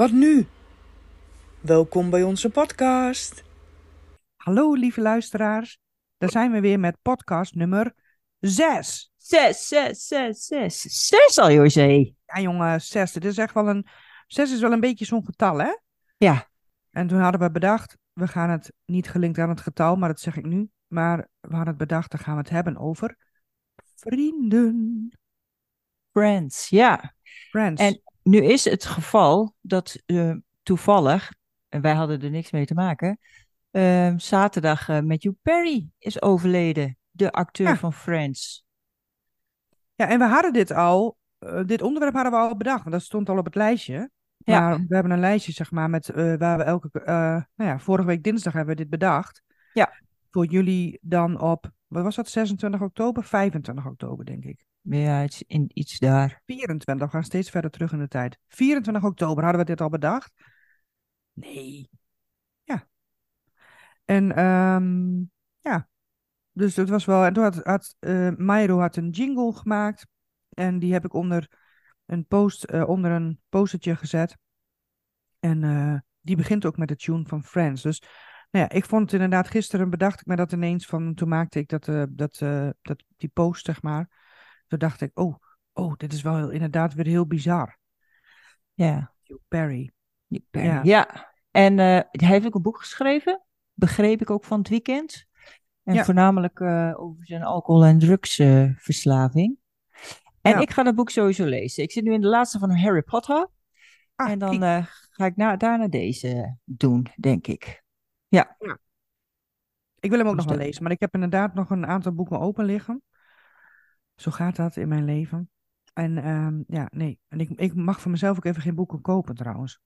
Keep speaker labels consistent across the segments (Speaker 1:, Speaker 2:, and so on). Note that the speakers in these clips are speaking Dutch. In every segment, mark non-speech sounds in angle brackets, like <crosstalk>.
Speaker 1: Wat nu? Welkom bij onze podcast. Hallo lieve luisteraars, daar zijn we weer met podcast nummer 6.
Speaker 2: Zes, zes, zes, zes. Zes al, José.
Speaker 1: Ja jongen, 6. Dit is echt wel een... 6 is wel een beetje zo'n getal hè?
Speaker 2: Ja.
Speaker 1: En toen hadden we bedacht, we gaan het niet gelinkt aan het getal, maar dat zeg ik nu. Maar we hadden het bedacht, dan gaan we het hebben over vrienden.
Speaker 2: Friends, ja.
Speaker 1: Friends.
Speaker 2: En nu is het geval dat eh, toevallig, en wij hadden er niks mee te maken, eh, zaterdag eh, Matthew Perry is overleden. De acteur
Speaker 1: Ja.
Speaker 2: van Friends.
Speaker 1: Ja, en we hadden dit al, eh, dit onderwerp hadden we al bedacht, want dat stond al op het lijstje.
Speaker 2: Ja.
Speaker 1: Maar we hebben een lijstje, zeg maar, met waar we elke, nou ja, vorige week dinsdag hebben we dit bedacht.
Speaker 2: Ja.
Speaker 1: Voor jullie dan op, wat was dat, 26 oktober? 25 oktober, denk ik.
Speaker 2: Ja, iets, in, iets daar.
Speaker 1: 24, we gaan steeds verder terug in de tijd. 24 oktober hadden we dit al bedacht? Nee. Ja. En ehm, ja, dus dat was wel. En toen had, had Mairo had een jingle gemaakt. En die heb ik onder een post, eh, onder een postertje gezet. En eh, die begint ook met de tune van Friends. Dus nou ja, ik vond het inderdaad gisteren bedacht ik me dat ineens van. Toen maakte ik dat, dat, dat, die post, zeg maar. Toen dacht ik, oh, oh, dit is wel heel- inderdaad weer heel bizar.
Speaker 2: Ja.
Speaker 1: Hugh Perry. Ja.
Speaker 2: Ja. En eh, hij heeft ook een boek geschreven, begreep ik ook van het weekend. En
Speaker 1: Ja.
Speaker 2: voornamelijk eh, over zijn alcohol- en drugsverslaving. en
Speaker 1: Ja.
Speaker 2: ik ga dat boek sowieso lezen. Ik zit nu in de laatste van Harry Potter.
Speaker 1: Ah,
Speaker 2: en dan eh, ga ik na, daarna deze doen, denk ik.
Speaker 1: Ik wil hem ook
Speaker 2: Dus
Speaker 1: nog wel lezen, maar ik heb inderdaad nog een aantal boeken open liggen. Zo gaat dat in mijn leven. En ehm, ja, nee. En ik, ik mag voor mezelf ook even geen boeken kopen trouwens.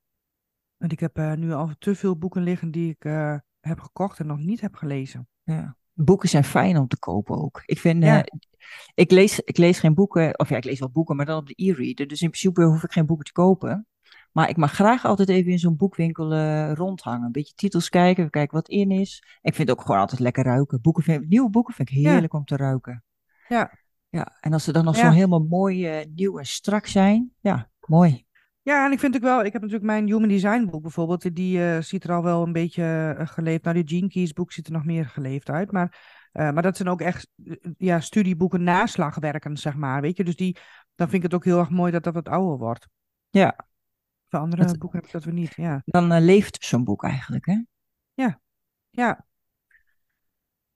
Speaker 1: Want ik heb eh, nu al te veel boeken liggen die ik eh, heb gekocht en nog niet heb gelezen.
Speaker 2: Ja. Boeken zijn fijn om te kopen ook. Ik vind,
Speaker 1: Ja.
Speaker 2: eh, ik, lees, ik lees geen boeken, of ja, ik lees wel boeken, maar dan op de e-reader. Dus in principe hoef ik geen boeken te kopen. Maar ik mag graag altijd even in zo'n boekwinkel rondhangen. Een beetje titels kijken, kijken wat in is. Ik vind het ook gewoon altijd lekker ruiken. Boeken vind, nieuwe boeken vind ik
Speaker 1: Ja.
Speaker 2: heerlijk om te ruiken.
Speaker 1: Ja.
Speaker 2: Ja, en als ze dan nog
Speaker 1: Ja.
Speaker 2: zo helemaal mooi, eh, nieuw en strak zijn. Ja, mooi.
Speaker 1: Ja, en ik vind ook wel, ik heb natuurlijk mijn Human Design boek bijvoorbeeld, die eh, ziet er al wel een beetje eh, geleefd. Nou, die Gene Keys boek ziet er nog meer geleefd uit. Maar, maar dat zijn ook echt ja, studieboeken, naslagwerken, zeg maar. Weet je, dus die, dan vind ik het ook heel erg mooi dat dat wat ouder wordt.
Speaker 2: Ja,
Speaker 1: Voor andere
Speaker 2: Dat-
Speaker 1: boeken heb ik dat weer niet, ja.
Speaker 2: dan leeft zo'n boek eigenlijk, hè?
Speaker 1: Ja. Ja,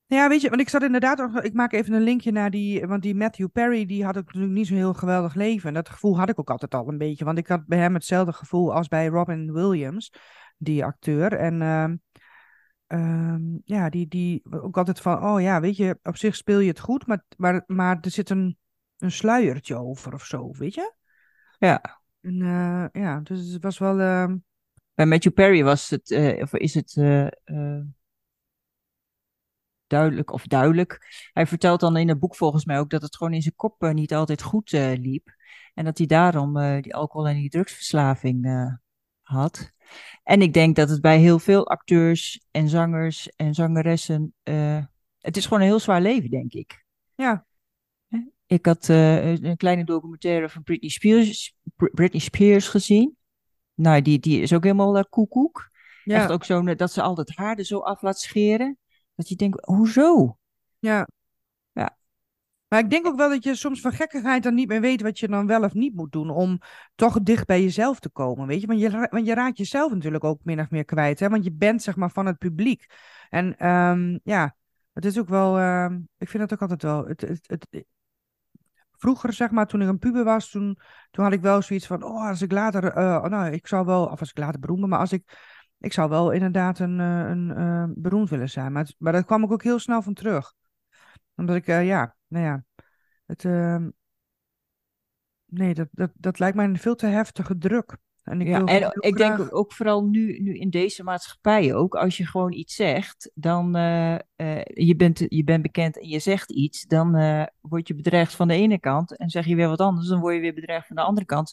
Speaker 1: weet je, want ik zat inderdaad nog, ik maak even een linkje naar die, want die Matthew Perry, die had ook natuurlijk niet zo'n heel geweldig leven. En dat gevoel had ik ook altijd al een beetje, want ik had bij hem hetzelfde gevoel als bij Robin Williams, die acteur. En ehm, ehm, ja, die, die ook altijd van, oh ja, weet je, op zich speel je het goed, maar, maar, maar er zit een, een sluiertje over of zo, weet je?
Speaker 2: Ja.
Speaker 1: En eh, ja, dus het was wel, ehm,
Speaker 2: Bij Matthew Perry was het, eh, of is het eh, duidelijk, of duidelijk. Hij vertelt dan in het boek volgens mij ook dat het gewoon in zijn kop eh, niet altijd goed eh, liep. En dat hij daarom eh, die alcohol- en die drugsverslaving had. En ik denk dat het bij heel veel acteurs en zangers en zangeressen. het is gewoon een heel zwaar leven, denk ik.
Speaker 1: ja,
Speaker 2: Ik had een kleine documentaire van Britney Spears, Britney Spears gezien. Nou, die, die is ook helemaal koekoek.
Speaker 1: ja,
Speaker 2: Echt ook zo dat ze al het haar er zo af laat scheren. Dat je denkt, hoezo?
Speaker 1: ja.
Speaker 2: Ja.
Speaker 1: Maar ik denk ook wel dat je soms van gekkigheid dan niet meer weet wat je dan wel of niet moet doen om toch dicht bij jezelf te komen, weet je? Want je, want je raakt jezelf natuurlijk ook min of meer kwijt, hè? Want je bent zeg maar van het publiek. En ehm, ja, het is ook wel, ehm, ik vind het ook altijd wel, het, het, het, vroeger zeg maar, toen ik een puber was, toen, toen had ik wel zoiets van, oh, als ik later, eh, nou, ik zou wel, of als ik later beroemd ben, maar als ik, ik zou wel inderdaad een, eh, een eh, beroemd willen zijn. Maar, het- maar daar kwam ik ook heel snel van terug. Omdat ik, eh, ja, nou ja, het, ehm, nee, dat, dat, dat lijkt mij een veel te heftige druk. En ik
Speaker 2: Ja, en ik denk
Speaker 1: graag-
Speaker 2: ook, ook vooral nu, nu in deze maatschappij ook, als je gewoon iets zegt, dan uh, uh, je, bent, je bent bekend en je zegt iets, dan uh, word je bedreigd van de ene kant en zeg je weer wat anders, dan word je weer bedreigd van de andere kant.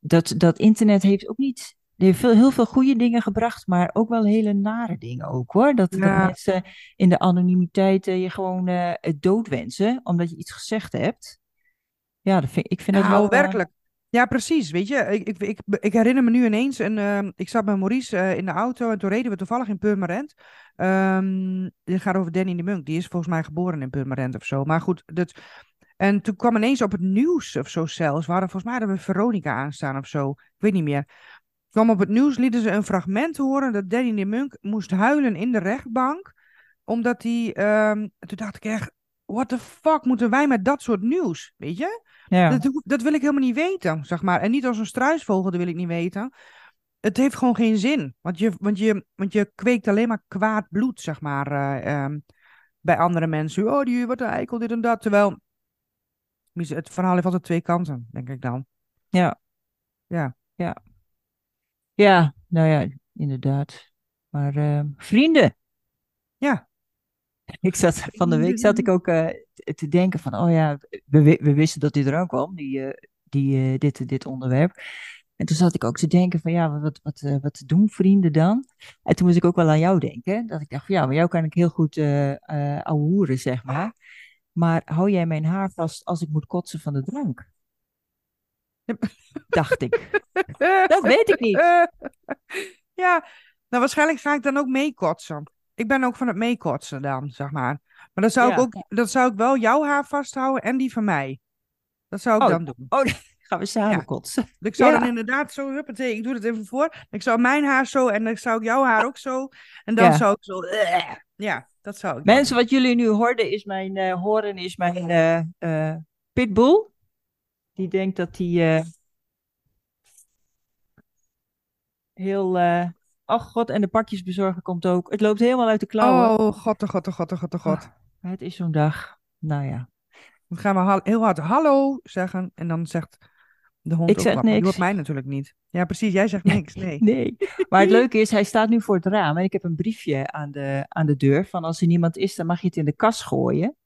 Speaker 2: Dat, dat internet heeft ook niet heeft veel, heel veel goede dingen gebracht, maar ook wel hele nare dingen ook hoor. Dat,
Speaker 1: Ja.
Speaker 2: dat mensen in de anonimiteit uh, je gewoon het dood wensen, omdat je iets gezegd hebt. Ja, dat vind, ik vind dat
Speaker 1: nou,
Speaker 2: wel...
Speaker 1: werkelijk. Ja, precies. Weet je, ik, ik, ik, ik herinner me nu ineens, een, ehm, ik zat met Maurice eh, in de auto en toen reden we toevallig in Purmerend. Ehm dit gaat over Danny de Munk, die is volgens mij geboren in Purmerend of zo. Maar goed, dat, en toen kwam ineens op het nieuws of zo zelfs, waren volgens mij hadden we Veronica aanstaan of zo, ik weet niet meer. Kwam op het nieuws, lieten ze een fragment horen dat Danny de Munk moest huilen in de rechtbank, omdat hij, ehm, toen dacht ik echt, what the fuck moeten wij met dat soort nieuws, weet je?
Speaker 2: Ja.
Speaker 1: Dat, dat wil ik helemaal niet weten, zeg maar. En niet als een struisvogel, dat wil ik niet weten. Het heeft gewoon geen zin. Want je, want je, want je kweekt alleen maar kwaad bloed, zeg maar, eh, ehm, bij andere mensen. Oh, die, wat een eikel, dit en dat. Terwijl, het verhaal heeft altijd twee kanten, denk ik dan.
Speaker 2: Ja.
Speaker 1: Ja.
Speaker 2: Ja, nou ja, inderdaad. Maar eh, vrienden.
Speaker 1: Ja.
Speaker 2: Ik zat, van de week zat ik ook eh, te- denken van, oh ja, we, we wisten dat dit eraan kwam, die, eh, die, eh, dit, dit onderwerp. En toen zat ik ook te denken van, ja, wat, wat, wat doen vrienden dan? En toen moest ik ook wel aan jou denken. Dat ik dacht van, ja, maar jou kan ik heel goed eh ouwehoeren, zeg maar. Maar hou jij mijn haar vast als ik moet kotsen van de drank? <laughs> Dacht ik. Dat weet ik niet. <laughs>
Speaker 1: ja, nou waarschijnlijk ga ik dan ook meekotsen. Ik ben ook van het meekotsen dan, zeg maar. Maar dan zou ik ook, dan zou ik wel jouw haar vasthouden en die van mij. Dat zou ik
Speaker 2: Oh.
Speaker 1: dan doen.
Speaker 2: Oh, <laughs> gaan we samen
Speaker 1: Ja.
Speaker 2: kotsen.
Speaker 1: Ik zou
Speaker 2: Ja.
Speaker 1: dan inderdaad zo, huppatee, ik doe het even voor. Ik zou mijn haar zo en dan zou ik jouw haar ook zo. En dan zou ik zo, eh, ja, dat zou ik dan
Speaker 2: Mensen, wat jullie nu hoorden is mijn, eh, horen is mijn eh, pitbull. Die denkt dat hij eh, heel... eh oh god, en de pakjesbezorger komt ook. Het loopt helemaal uit de klauwen.
Speaker 1: Oh, god, oh god, oh god, oh god, oh god.
Speaker 2: Ah, het is zo'n dag. Nou ja.
Speaker 1: Dan gaan we heel hard hallo zeggen. En dan zegt de hond
Speaker 2: Ik zeg.
Speaker 1: Maar Die
Speaker 2: niks.
Speaker 1: hoort mij natuurlijk niet. Ja, precies. Jij zegt niks. Nee. <laughs>
Speaker 2: Nee. Maar het <laughs> leuke is, hij staat nu voor het raam. En ik heb een briefje aan de, aan de deur. Van als er niemand is, dan mag je het in de kas gooien.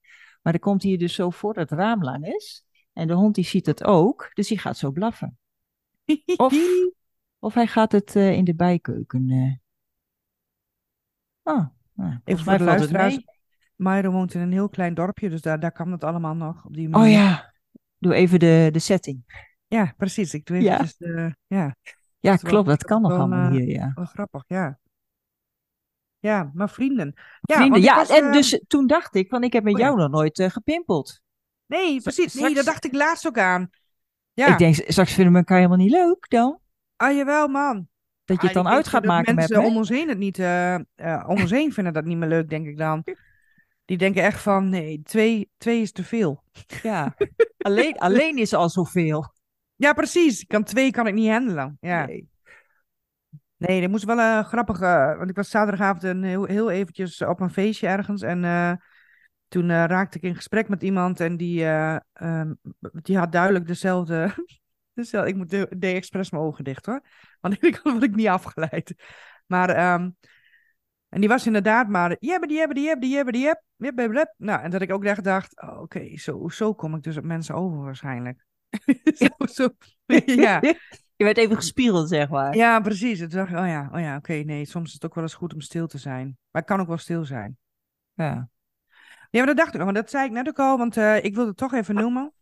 Speaker 2: Maar dan komt hij dus zo voor het raam langs. En de hond die ziet het ook. Dus die gaat zo blaffen. Of, <laughs> of hij gaat het eh, in de bijkeuken. eh. Oh, nou, volgens
Speaker 1: voor de luisteraars. Mairo woont in een heel klein dorpje, dus daar, daar kan het allemaal nog op die manier.
Speaker 2: Oh ja, doe even de, de setting.
Speaker 1: Ja, precies. Ik doe
Speaker 2: Ja.
Speaker 1: eventjes de... Ja,
Speaker 2: Ja, klopt, dat
Speaker 1: dat
Speaker 2: kan nog allemaal
Speaker 1: eh,
Speaker 2: hier, ja.
Speaker 1: wel grappig, ja. Ja, maar vrienden. Ja,
Speaker 2: Vrienden,
Speaker 1: want
Speaker 2: ja,
Speaker 1: was,
Speaker 2: en
Speaker 1: eh,
Speaker 2: dus toen dacht ik, van ik heb met
Speaker 1: oh ja.
Speaker 2: jou nog nooit gepimpeld.
Speaker 1: Nee, precies. Nee, dat dacht ik laatst ook aan. Ja,
Speaker 2: Ik denk, straks vinden we elkaar helemaal niet leuk dan.
Speaker 1: ah jawel, man.
Speaker 2: Dat je het
Speaker 1: Ah,
Speaker 2: dan uit gaat maken met
Speaker 1: mensen
Speaker 2: me.
Speaker 1: om ons heen het niet... eh, om ons heen vinden dat niet meer leuk, denk ik dan. <laughs> Die denken echt van, nee, twee, twee is te veel.
Speaker 2: Ja, alleen, <laughs> alleen is al zoveel.
Speaker 1: Ja, precies. Ik kan twee kan ik niet handelen. Ja.
Speaker 2: Nee.
Speaker 1: Nee, dat moest wel een grappige. Want ik was zaterdagavond een heel, heel eventjes op een feestje ergens. En eh, toen eh, raakte ik in gesprek met iemand. En die, eh, ehm, die had duidelijk dezelfde. <laughs> dezelfde ik moet de, de expres mijn ogen dicht hoor. Want <laughs> ik word ik niet afgeleid. Maar. ehm, en die was inderdaad maar. Jebbe, die hebben, die hebben, die hebben, die hebben. Nou, en dat ik ook echt dacht. oh, Oké, zo, zo kom ik dus op mensen over waarschijnlijk. <laughs> zo, zo. Ja.
Speaker 2: Je werd even gespiegeld, zeg maar.
Speaker 1: Ja, precies. Het dacht, ik, oh ja, oh ja oké, nee, soms is het ook wel eens goed om stil te zijn. Maar ik kan ook wel stil zijn.
Speaker 2: Ja.
Speaker 1: Ja, maar dat dacht ik nog, maar dat zei ik net ook al, want eh, ik wilde het toch even noemen.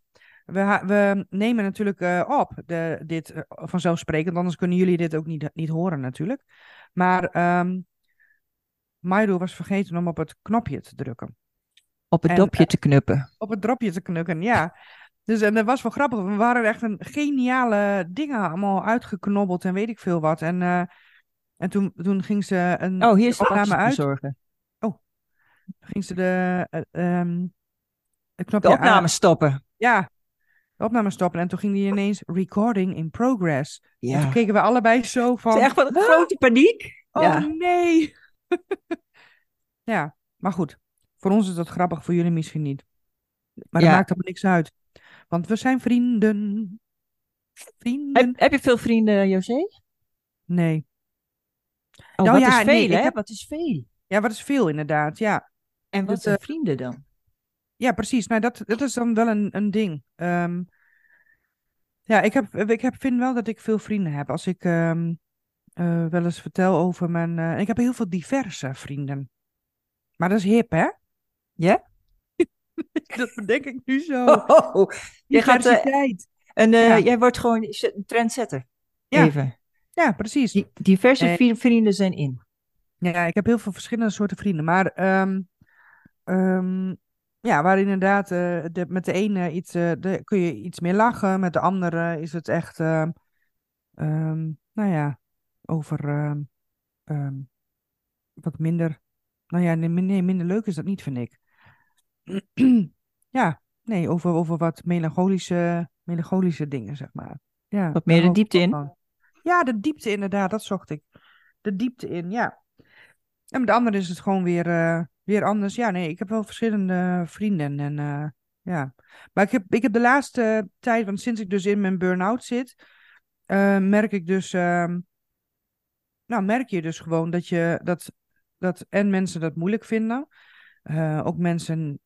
Speaker 1: We, we nemen natuurlijk eh, op, de, dit eh, vanzelfsprekend, anders kunnen jullie dit ook niet, niet horen natuurlijk. Maar Mairo was vergeten om op het knopje te drukken.
Speaker 2: Op het
Speaker 1: En,
Speaker 2: dopje te knuppen.
Speaker 1: Op het dropje te knukken, ja. Dus en dat was wel grappig. We waren echt een geniale dingen allemaal uitgeknobbeld en weet ik veel wat. En, en toen, toen ging ze een
Speaker 2: Oh, hier is
Speaker 1: opname uit. Ging ze de, het knopje
Speaker 2: De
Speaker 1: aan-
Speaker 2: opname stoppen.
Speaker 1: Ja, de opname stoppen. En toen ging die ineens recording in progress. En
Speaker 2: Ja.
Speaker 1: toen keken we allebei zo
Speaker 2: Het
Speaker 1: van...
Speaker 2: is echt van
Speaker 1: "Ah,
Speaker 2: grote paniek.
Speaker 1: Oh
Speaker 2: ja.
Speaker 1: nee! <laughs> ja, maar goed. Voor ons is dat grappig, voor jullie misschien niet. Maar dat maakt allemaal niks uit. Want we zijn vrienden. Vrienden.
Speaker 2: Heb, heb je veel vrienden, José?
Speaker 1: Nee.
Speaker 2: Oh,
Speaker 1: Nou
Speaker 2: wat
Speaker 1: ja,
Speaker 2: is veel, hè?
Speaker 1: heb-
Speaker 2: Wat is veel?
Speaker 1: Ja, wat is veel inderdaad. Ja,
Speaker 2: En wat
Speaker 1: Dus,
Speaker 2: zijn
Speaker 1: eh,
Speaker 2: vrienden dan?
Speaker 1: ja precies. Nou, dat, dat is dan wel een, een ding. Ehm, ja, ik, heb, ik heb, vind wel dat ik veel vrienden heb. Als ik ehm, eh, wel eens vertel over mijn... eh, ik heb heel veel diverse vrienden. Maar dat is hip, hè?
Speaker 2: Ja? <laughs>
Speaker 1: dat bedenk ik nu zo.
Speaker 2: Oh, je gaat,
Speaker 1: Diversiteit.
Speaker 2: En
Speaker 1: Ja.
Speaker 2: jij wordt gewoon een trendsetter.
Speaker 1: Ja.
Speaker 2: Even.
Speaker 1: Ja, precies.
Speaker 2: Die, diverse vrienden zijn in.
Speaker 1: Ja, ik heb heel veel verschillende soorten vrienden. Maar ehm, ehm, ja, waar inderdaad eh, de, met de ene iets, eh, de, kun je iets meer lachen. Met de andere is het echt, ehm, ehm, nou ja, over ehm, wat minder. Nou ja, nee, nee, minder leuk is dat niet, vind ik. <clears throat> ja, nee, over, over wat melancholische, melancholische dingen, zeg maar. Ja,
Speaker 2: Wat meer de diepte in.
Speaker 1: van. Ja, de diepte inderdaad, dat zocht ik. De diepte in, ja. En met de andere is het gewoon weer, eh, weer anders. Ja, nee, ik heb wel verschillende vrienden. En eh, ja. Maar ik heb, ik heb de laatste tijd, want sinds ik dus in mijn burn-out zit, eh, merk ik dus. ehm, nou, merk je dus gewoon dat je dat, dat en mensen dat moeilijk vinden. ook mensen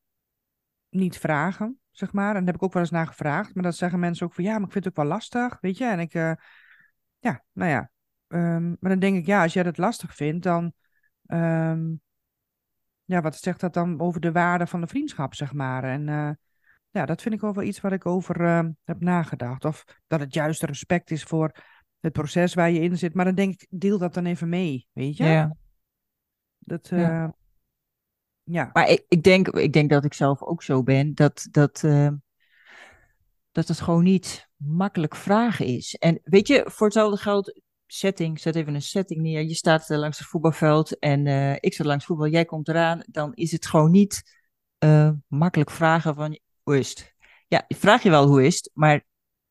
Speaker 1: niet vragen, zeg maar. En daar heb ik ook wel eens naar gevraagd. Maar dat zeggen mensen ook van ja, maar ik vind het ook wel lastig, weet je. En ik, ja, nou ja. Ehm, maar dan denk ik, ja, als jij dat lastig vindt, dan. Ehm, ja, wat zegt dat dan over de waarde van de vriendschap, zeg maar? En eh, ja, dat vind ik ook wel iets waar ik over ehm, heb nagedacht. Of dat het juist respect is voor het proces waar je in zit. Maar dan denk ik, deel dat dan even mee, weet je?
Speaker 2: Ja.
Speaker 1: Dat,
Speaker 2: Ja.
Speaker 1: eh, ja.
Speaker 2: Maar ik, ik, denk, ik denk dat ik zelf ook zo ben. Dat, dat, eh, dat het gewoon niet makkelijk vragen is. En weet je, voor hetzelfde geld, setting, zet even een setting neer. Je staat eh, langs het voetbalveld en eh, ik sta langs voetbal, jij komt eraan. Dan is het gewoon niet eh, makkelijk vragen van, hoe is het? Ja, vraag je wel hoe is het, maar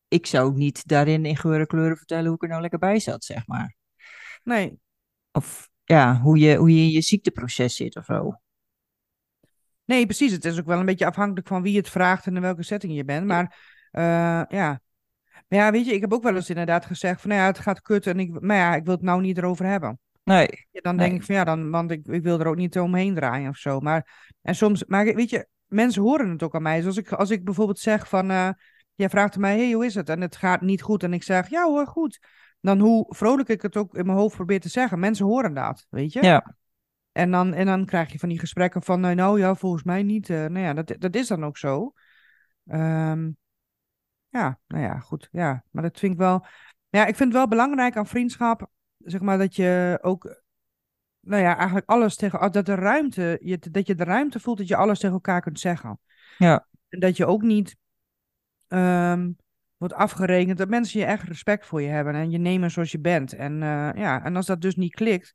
Speaker 2: ik zou niet daarin in geur en kleuren vertellen hoe ik er nou lekker bij zat, zeg maar.
Speaker 1: Nee,
Speaker 2: Of ja, hoe je, hoe je in je ziekteproces zit of zo.
Speaker 1: nee, precies. Het is ook wel een beetje afhankelijk van wie het vraagt en in welke setting je bent. Maar ja. Maar ja, weet je, ik heb ook wel eens inderdaad gezegd van, nou ja, het gaat kut. En ik, maar ja, ik wil het nou niet erover hebben.
Speaker 2: Nee,
Speaker 1: Ja, dan
Speaker 2: Nee.
Speaker 1: denk ik van ja, dan, want ik, ik wil er ook niet omheen draaien of zo. Maar, en soms, maar weet je, mensen horen het ook aan mij. Zoals ik, als ik bijvoorbeeld zeg van, eh jij vraagt mij, hey, hoe is het? En het gaat niet goed. En ik zeg, ja hoor, goed. Dan hoe vrolijk ik het ook in mijn hoofd probeer te zeggen. Mensen horen dat, weet je?
Speaker 2: ja.
Speaker 1: En dan, en dan krijg je van die gesprekken van, nou ja, volgens mij niet. eh nou ja, dat, dat is dan ook zo. Ehm, ja, nou ja, goed. Ja, maar dat vind ik wel. Ja, ik vind het wel belangrijk aan vriendschap, zeg maar, dat je ook, nou ja, eigenlijk alles tegen, dat de ruimte, je, dat je de ruimte voelt dat je alles tegen elkaar kunt zeggen.
Speaker 2: Ja.
Speaker 1: En dat je ook niet ehm, wordt afgerekend, dat mensen je echt respect voor je hebben en je nemen zoals je bent. En eh, ja, en als dat dus niet klikt,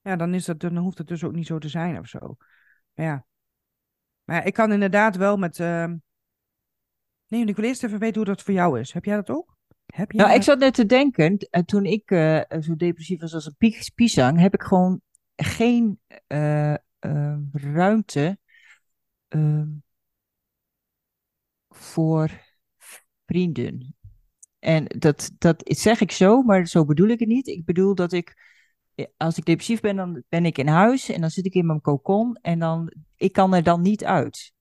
Speaker 1: ja, dan, is dat, dan hoeft het dus ook niet zo te zijn of zo. Maar ja. Maar ja, ik kan inderdaad wel met. ehm, Nee, ik wil eerst even weten hoe dat voor jou is. Heb jij dat ook? Heb jij
Speaker 2: Nou, ik zat net te denken, eh, toen ik eh, zo depressief was als een piesang, heb ik gewoon geen eh, ruimte ehm, voor vrienden. En dat, dat zeg ik zo, maar zo bedoel ik het niet. Ik bedoel dat ik, als ik depressief ben, dan ben ik in huis en dan zit ik in mijn cocon en dan, ik kan er dan niet uit.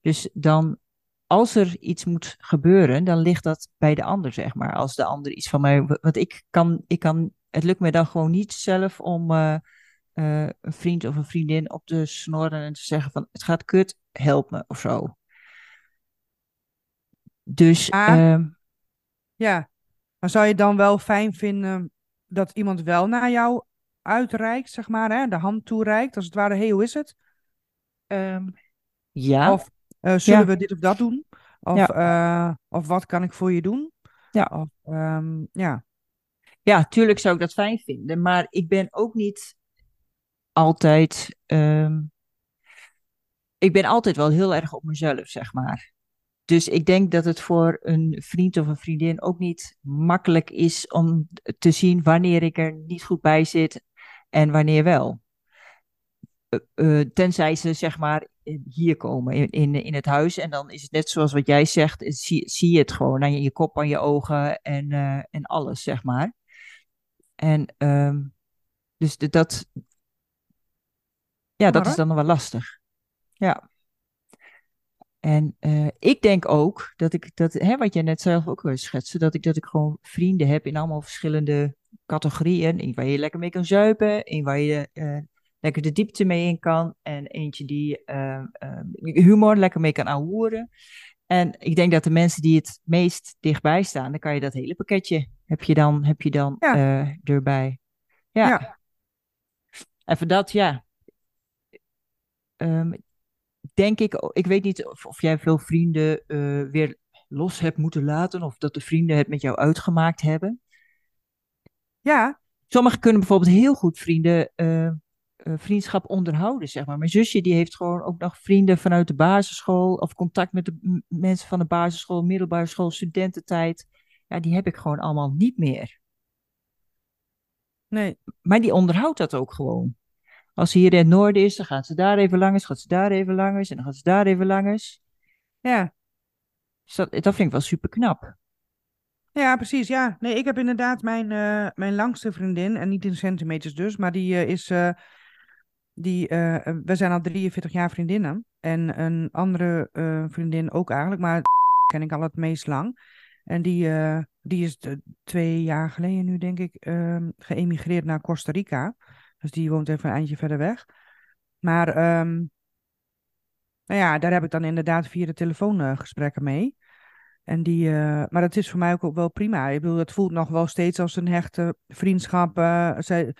Speaker 2: Dus dan, als er iets moet gebeuren, dan ligt dat bij de ander, zeg maar. Als de ander iets van mij, want ik kan, ik kan, het lukt me dan gewoon niet zelf om eh, eh, een vriend of een vriendin op te snorren en te zeggen van, het gaat kut, help me of zo. Dus, ehm,
Speaker 1: Ja. Maar zou je dan wel fijn vinden dat iemand wel naar jou uitreikt, zeg maar, hè? De hand toereikt, als het ware, hey, hoe is het?
Speaker 2: ehm, ja.
Speaker 1: Of eh, zullen
Speaker 2: Ja.
Speaker 1: we dit of dat doen? Of,
Speaker 2: Ja.
Speaker 1: eh, of wat kan ik voor je doen?
Speaker 2: Ja.
Speaker 1: Of, ehm, ja.
Speaker 2: Ja, tuurlijk zou ik dat fijn vinden, maar ik ben ook niet altijd. ehm, ik ben altijd wel heel erg op mezelf, zeg maar. Dus ik denk dat het voor een vriend of een vriendin ook niet makkelijk is om te zien wanneer ik er niet goed bij zit en wanneer wel. Eh, eh, tenzij ze zeg maar hier komen in, in, in het huis en dan is het net zoals wat jij zegt, eh, zie, zie je het gewoon aan je, je kop, aan je ogen en, en alles, zeg maar. En ehm, dus de- dat, ja, dat is dan nog wel lastig. Ja. En ik denk ook dat ik, dat, hè, wat jij net zelf ook wil schetsen, dat ik, dat ik gewoon vrienden heb in allemaal verschillende categorieën. Eén waar je lekker mee kan zuipen, één waar je lekker de diepte mee in kan en eentje die eh, eh, humor lekker mee kan aanhoeren. En ik denk dat de mensen die het meest dichtbij staan, dan kan je dat hele pakketje heb je dan, heb je dan
Speaker 1: Ja.
Speaker 2: eh, erbij. Ja.
Speaker 1: Ja.
Speaker 2: Even dat, ja. Ehm, denk ik, ik weet niet of, of jij veel vrienden eh, weer los hebt moeten laten, of dat de vrienden het met jou uitgemaakt hebben.
Speaker 1: Ja,
Speaker 2: Sommigen kunnen bijvoorbeeld heel goed vrienden, eh, vriendschap onderhouden, zeg maar. Mijn zusje die heeft gewoon ook nog vrienden vanuit de basisschool, of contact met de mensen van de basisschool, middelbare school, studententijd. Ja, die heb ik gewoon allemaal niet meer.
Speaker 1: nee.
Speaker 2: Maar die onderhoudt dat ook gewoon. Als ze hier in het noorden is, dan gaat ze daar even langs, gaat ze daar even langs en dan gaat ze daar even langs.
Speaker 1: Ja.
Speaker 2: Dus dat, dat vind ik wel super knap.
Speaker 1: Ja, precies. Ja, nee, ik heb inderdaad mijn, eh, mijn langste vriendin, en niet in centimeters dus, maar die eh, is, eh, die, eh, eh, we zijn al 43 jaar vriendinnen. En een andere eh, vriendin ook eigenlijk, maar ken ik al het meest lang. En die, die is twee jaar geleden nu, denk ik, ehm, geëmigreerd naar Costa Rica. Dus die woont even een eindje verder weg. Maar, ehm, nou ja, daar heb ik dan inderdaad via de telefoon gesprekken mee. En die, maar dat is voor mij ook, wel prima. Ik bedoel, het voelt nog wel steeds als een hechte vriendschap. zij,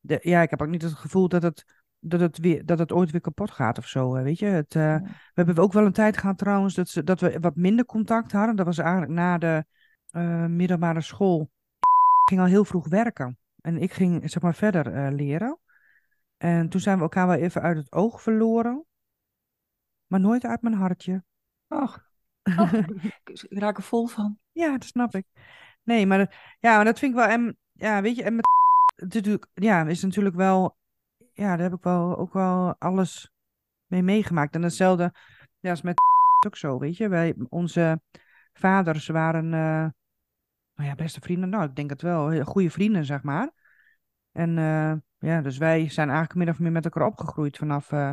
Speaker 1: de, ja, ik heb ook niet het gevoel dat het, dat het, weer, dat het ooit weer kapot gaat of zo. Weet je, het, eh,
Speaker 2: Ja.
Speaker 1: we hebben ook wel een tijd gehad trouwens dat, ze, dat we wat minder contact hadden. Dat was eigenlijk na de eh, middelbare school. Ik ging al heel vroeg werken. En ik ging zeg maar verder eh, leren. En toen zijn we elkaar wel even uit het oog verloren. Maar nooit uit mijn hartje.
Speaker 2: Ach, <laughs> ik raak er vol van.
Speaker 1: Ja, dat snap ik. Nee, maar, ja, maar dat vind ik wel. En ja, weet je, en met natuurlijk, ja, is natuurlijk wel. Ja, daar heb ik wel ook wel alles mee meegemaakt. En hetzelfde ja, als met <laughs> ook zo, weet je. Wij, onze vaders waren, eh, nou ja, beste vrienden. Nou, ik denk het wel. Goede vrienden, zeg maar. En eh, ja, dus wij zijn eigenlijk min of meer met elkaar opgegroeid vanaf, eh,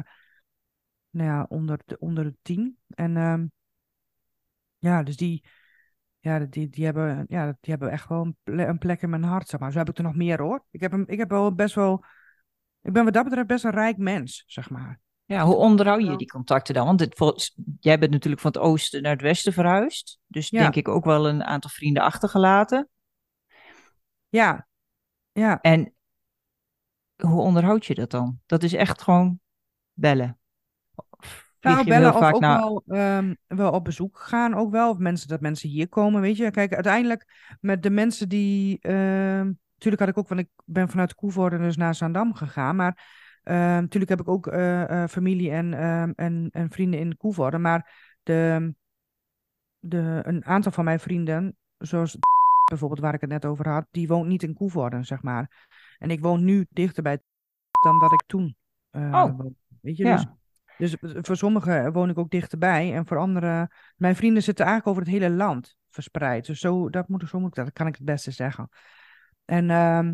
Speaker 1: nou ja, onder de, onder de tien. En ehm, ja, dus die, ja, die, die, hebben, ja, die hebben echt wel een, ple- een plek in mijn hart, zeg maar. Zo heb ik er nog meer, hoor. Ik heb, een, ik heb wel best wel... Ik ben wat dat betreft best een rijk mens, zeg maar.
Speaker 2: Ja, hoe onderhoud je die contacten dan? Want vol- jij bent natuurlijk van het oosten naar het westen verhuisd. Dus
Speaker 1: Ja.
Speaker 2: denk ik ook wel een aantal vrienden achtergelaten.
Speaker 1: Ja, ja,
Speaker 2: En hoe onderhoud je dat dan? Dat is echt gewoon bellen.
Speaker 1: Nou, bellen of ook
Speaker 2: naar...
Speaker 1: wel, ehm, wel op bezoek gaan ook wel. Of mensen, dat mensen hier komen, weet je. Kijk, uiteindelijk met de mensen die... ehm, natuurlijk had ik ook, want ik ben vanuit Koevoorde dus naar Zaandam gegaan. Maar ehm, natuurlijk heb ik ook eh, eh, familie en, ehm, en, en vrienden in Koevoorde. Maar de, de, een aantal van mijn vrienden, zoals bijvoorbeeld waar ik het net over had, die woont niet in Koevoorde, zeg maar. En ik woon nu dichter bij dan dat ik toen eh,
Speaker 2: Oh.
Speaker 1: Weet je,
Speaker 2: Ja.
Speaker 1: dus dus voor sommigen woon ik ook dichterbij. En voor anderen, mijn vrienden zitten eigenlijk over het hele land verspreid. Dus zo, dat moet, zo moet ik dat, kan ik het beste zeggen. En ehm,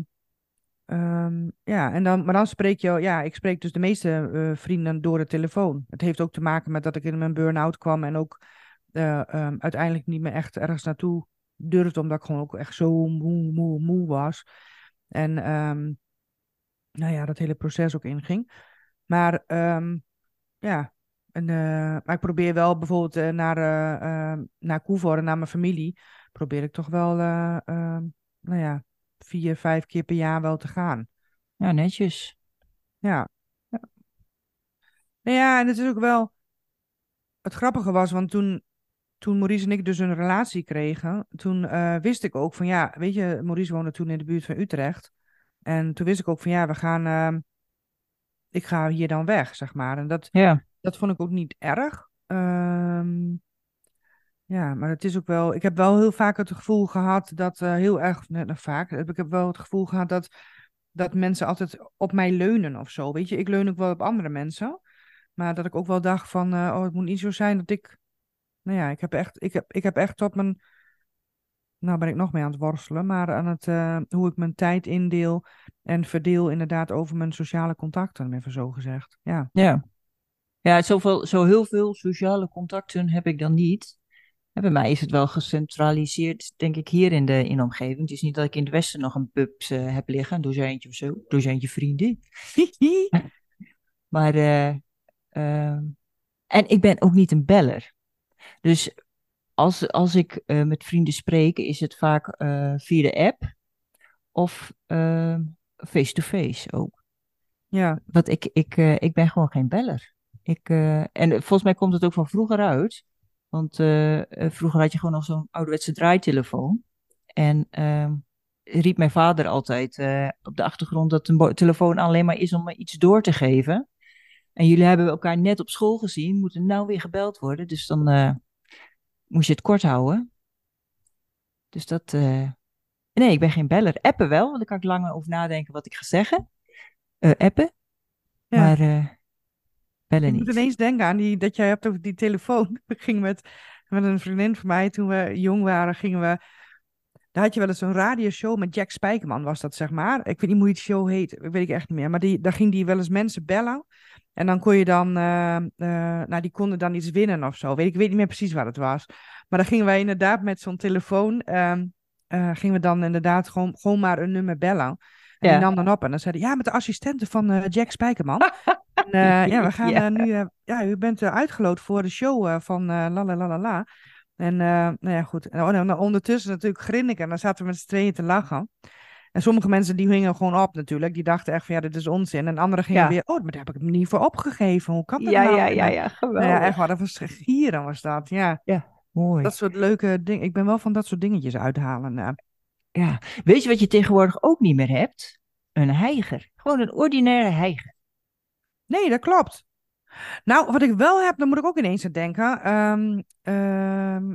Speaker 1: ehm, ja, en dan, maar dan spreek je, ja, ik spreek dus de meeste eh, vrienden door de telefoon. Het heeft ook te maken met dat ik in mijn burn-out kwam en ook eh, ehm, uiteindelijk niet meer echt ergens naartoe durfde, omdat ik gewoon ook echt zo moe, moe, moe was. En nou ja, dat hele proces ook inging. Maar ja, eh, maar ik probeer wel bijvoorbeeld naar, eh ehm, naar naar mijn familie, probeer ik toch wel, nou ja, vier, vijf keer per jaar wel te gaan.
Speaker 2: Ja, netjes.
Speaker 1: Ja. Nou ja, en het is ook wel, het grappige was, want toen, toen Maurice en ik dus een relatie kregen, toen eh, wist ik ook van, ja, weet je, Maurice woonde toen in de buurt van Utrecht. En toen wist ik ook van, ja, we gaan, ehm, ik ga hier dan weg, zeg maar. En dat,
Speaker 2: Ja,
Speaker 1: dat vond ik ook niet erg. Ehm, ja, maar het is ook wel. Ik heb wel heel vaak het gevoel gehad dat eh, heel erg. Net nog vaak. Ik heb wel het gevoel gehad dat, dat mensen altijd op mij leunen of zo. Weet je, ik leun ook wel op andere mensen. Maar dat ik ook wel dacht van. eh, oh, het moet niet zo zijn dat ik. Nou ja, ik heb echt, ik heb, ik heb echt tot mijn. Nou ben ik nog mee aan het worstelen, maar aan het, eh, hoe ik mijn tijd indeel en verdeel inderdaad over mijn sociale contacten, even zo gezegd. Ja.
Speaker 2: ja. Ja, zoveel, zo heel veel sociale contacten heb ik dan niet. En bij mij is het wel gecentraliseerd, denk ik, hier in de, in de omgeving. Het is niet dat ik in het westen nog een pubs eh, heb liggen, een dozijntje of zo, dozijntje vrienden. <laughs> Maar, eh, ehm, en ik ben ook niet een beller. Dus als, als ik eh, met vrienden spreek, is het vaak via de app of ehm, face-to-face ook.
Speaker 1: Ja,
Speaker 2: Want ik, ik, ik ben gewoon geen beller. Ik, en volgens mij komt het ook van vroeger uit. Want eh, eh, vroeger had je gewoon nog zo'n ouderwetse draaitelefoon. En ehm, riep mijn vader altijd eh, op de achtergrond dat een telefoon alleen maar is om me iets door te geven. En jullie hebben elkaar net op school gezien, moeten nou weer gebeld worden. Dus dan moest je het kort houden. Dus dat. Nee, ik ben geen beller. Appen wel, want dan kan ik langer over nadenken wat ik ga zeggen. Appen.
Speaker 1: Ja.
Speaker 2: Maar bellen
Speaker 1: ik moet ineens denken aan die, dat jij hebt over die telefoon. <laughs> Ik ging met, met een vriendin van mij, toen we jong waren, gingen we... Daar had je wel eens een radioshow met Jack Spijkerman, was dat zeg maar. Ik weet niet hoe die show heet, weet ik echt niet meer. Maar die, daar ging die wel eens mensen bellen. En dan kon je dan, eh, eh, nou die konden dan iets winnen of zo. Weet, ik weet niet meer precies wat het was. Maar dan gingen wij inderdaad met zo'n telefoon, eh, gingen we dan inderdaad gewoon, gewoon maar een nummer bellen. En
Speaker 2: Ja.
Speaker 1: die nam dan op en dan zei hij, ja, met de assistente van Jack Spijkerman. <laughs> en, eh, <laughs> ja, we gaan
Speaker 2: Ja.
Speaker 1: eh, nu, eh, ja, u bent uitgeloot voor de show van la la la la la. En nou ja, goed. En, oh, en ondertussen natuurlijk grinniken. En dan zaten we met z'n tweeën te lachen. En sommige mensen die hingen gewoon op natuurlijk. Die dachten echt van ja, dit is onzin. En anderen gingen
Speaker 2: Ja.
Speaker 1: weer, oh, maar daar heb ik hem niet voor opgegeven. Hoe kan dat
Speaker 2: Ja,
Speaker 1: nou?
Speaker 2: ja, ja, ja,
Speaker 1: Nou
Speaker 2: geweldig.
Speaker 1: ja, echt waar. Dat was gieren was dat. Ja,
Speaker 2: Mooi.
Speaker 1: dat soort leuke dingen. Ik ben wel van dat soort dingetjes uithalen.
Speaker 2: Ja. Weet je wat je tegenwoordig ook niet meer hebt? Een heiger. Gewoon een ordinaire heiger.
Speaker 1: Nee, dat klopt. Nou, wat ik wel heb, dan moet ik ook ineens aan denken. Ehm, ehm,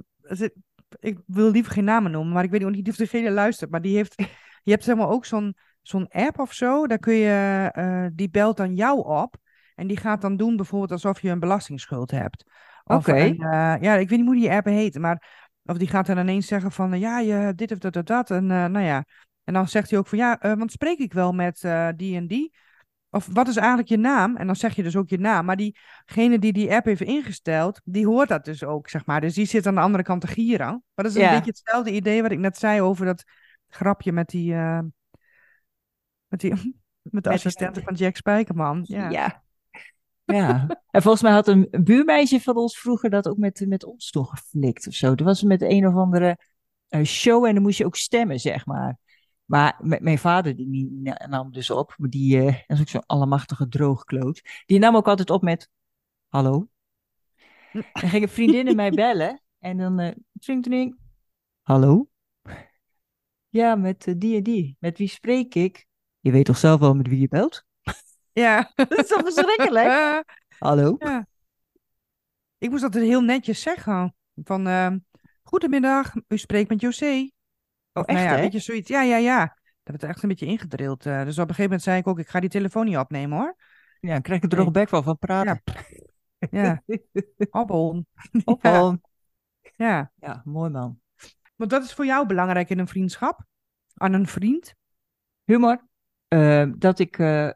Speaker 1: ik wil liever geen namen noemen, maar ik weet niet of degene luistert. Maar die heeft, je hebt zeg maar ook zo'n zo'n app of zo. Daar kun je, eh, die belt dan jou op. En die gaat dan doen bijvoorbeeld alsof je een belastingsschuld hebt.
Speaker 2: Oké.
Speaker 1: eh, ja, ik weet niet hoe die app heet, maar of die gaat dan ineens zeggen van, eh, ja, je dit of dat of dat. En nou ja, en dan zegt hij ook van, ja, want spreek ik wel met die en die? Of wat is eigenlijk je naam? En dan zeg je dus ook je naam. Maar diegene die die app heeft ingesteld, die hoort dat dus ook, zeg maar. Dus die zit aan de andere kant te gieren. Maar dat is een
Speaker 2: Ja.
Speaker 1: beetje hetzelfde idee wat ik net zei over dat grapje met die, eh, met die, <laughs> met de
Speaker 2: Met-
Speaker 1: assistente van Jack Spijkerman. Ja.
Speaker 2: Ja. Ja. <laughs> En volgens mij had een buurmeisje van ons vroeger dat ook met, met ons toch geflikt of zo. Er was met een of andere eh, show en dan moest je ook stemmen, zeg maar. Maar mijn vader, die, nam dus op, die, dat is ook zo'n allemachtige droogkloot. Die nam ook altijd op met, hallo. <laughs> Dan gingen vriendinnen mij bellen en dan, eh tring, tring, hallo. Ja, met eh, die en die. Met wie spreek ik? Je weet toch zelf wel met wie je belt?
Speaker 1: Ja. <laughs>
Speaker 2: Dat is toch verschrikkelijk? <laughs> Hallo?
Speaker 1: ja. Ik moest altijd heel netjes zeggen. Van, goedemiddag, u spreekt met José.
Speaker 2: Oh,
Speaker 1: nou
Speaker 2: echt,
Speaker 1: ja,
Speaker 2: hè?
Speaker 1: weet je, zoiets. Ja, ja, ja. Dat werd er echt een beetje ingedrild. eh. dus op een gegeven moment zei ik ook, ik ga die telefoon niet opnemen hoor.
Speaker 2: Ja, dan krijg ik er droge bek van, van praten.
Speaker 1: Ja, Appel. Ja, <laughs>
Speaker 2: ja.
Speaker 1: ja.
Speaker 2: ja, mooi man.
Speaker 1: Want wat is voor jou belangrijk in een vriendschap? Aan een vriend?
Speaker 2: Humor. Eh, dat ik eh,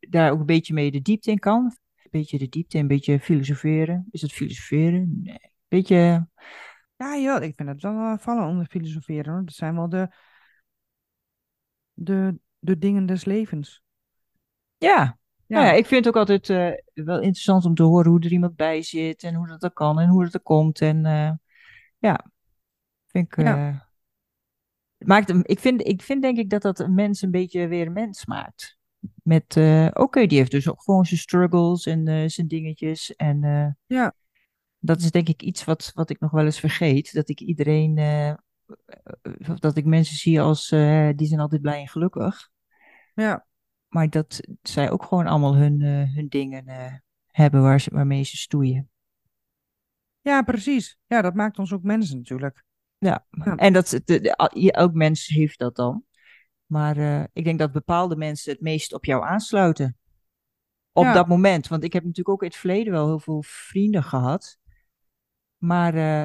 Speaker 2: daar ook een beetje mee de diepte in kan. Een beetje de diepte, een beetje filosoferen. Is het filosoferen? Nee. Beetje,
Speaker 1: Ja, ja, ik vind het wel eh, vallen onder filosoferen. Hoor. Dat zijn wel de, de, de dingen des levens.
Speaker 2: ja.
Speaker 1: Ja,
Speaker 2: Nou ja, ik vind het ook altijd eh, wel interessant om te horen hoe er iemand bij zit. En hoe dat dan kan en hoe dat er komt. En eh, ja, vind ik...
Speaker 1: Ja.
Speaker 2: eh, maakt ik, vind, ik vind denk ik dat dat een mens een beetje weer een mens maakt. Met, oké, die heeft dus ook gewoon zijn struggles en zijn dingetjes. En
Speaker 1: Ja.
Speaker 2: Dat is denk ik iets wat, wat ik nog wel eens vergeet. Dat ik iedereen, eh, eh, dat ik mensen zie als, eh, die zijn altijd blij en gelukkig.
Speaker 1: ja.
Speaker 2: Maar dat zij ook gewoon allemaal hun, eh, hun dingen eh, hebben waar ze, waarmee ze stoeien.
Speaker 1: ja, precies. Ja, dat maakt ons ook mensen natuurlijk.
Speaker 2: Ja,
Speaker 1: Ja.
Speaker 2: en dat, de, de- elk mens heeft dat dan. Maar eh, ik denk dat bepaalde mensen het meest op jou aansluiten. Op
Speaker 1: Ja.
Speaker 2: dat moment. Want ik heb natuurlijk ook in het verleden wel heel veel vrienden gehad. Maar eh,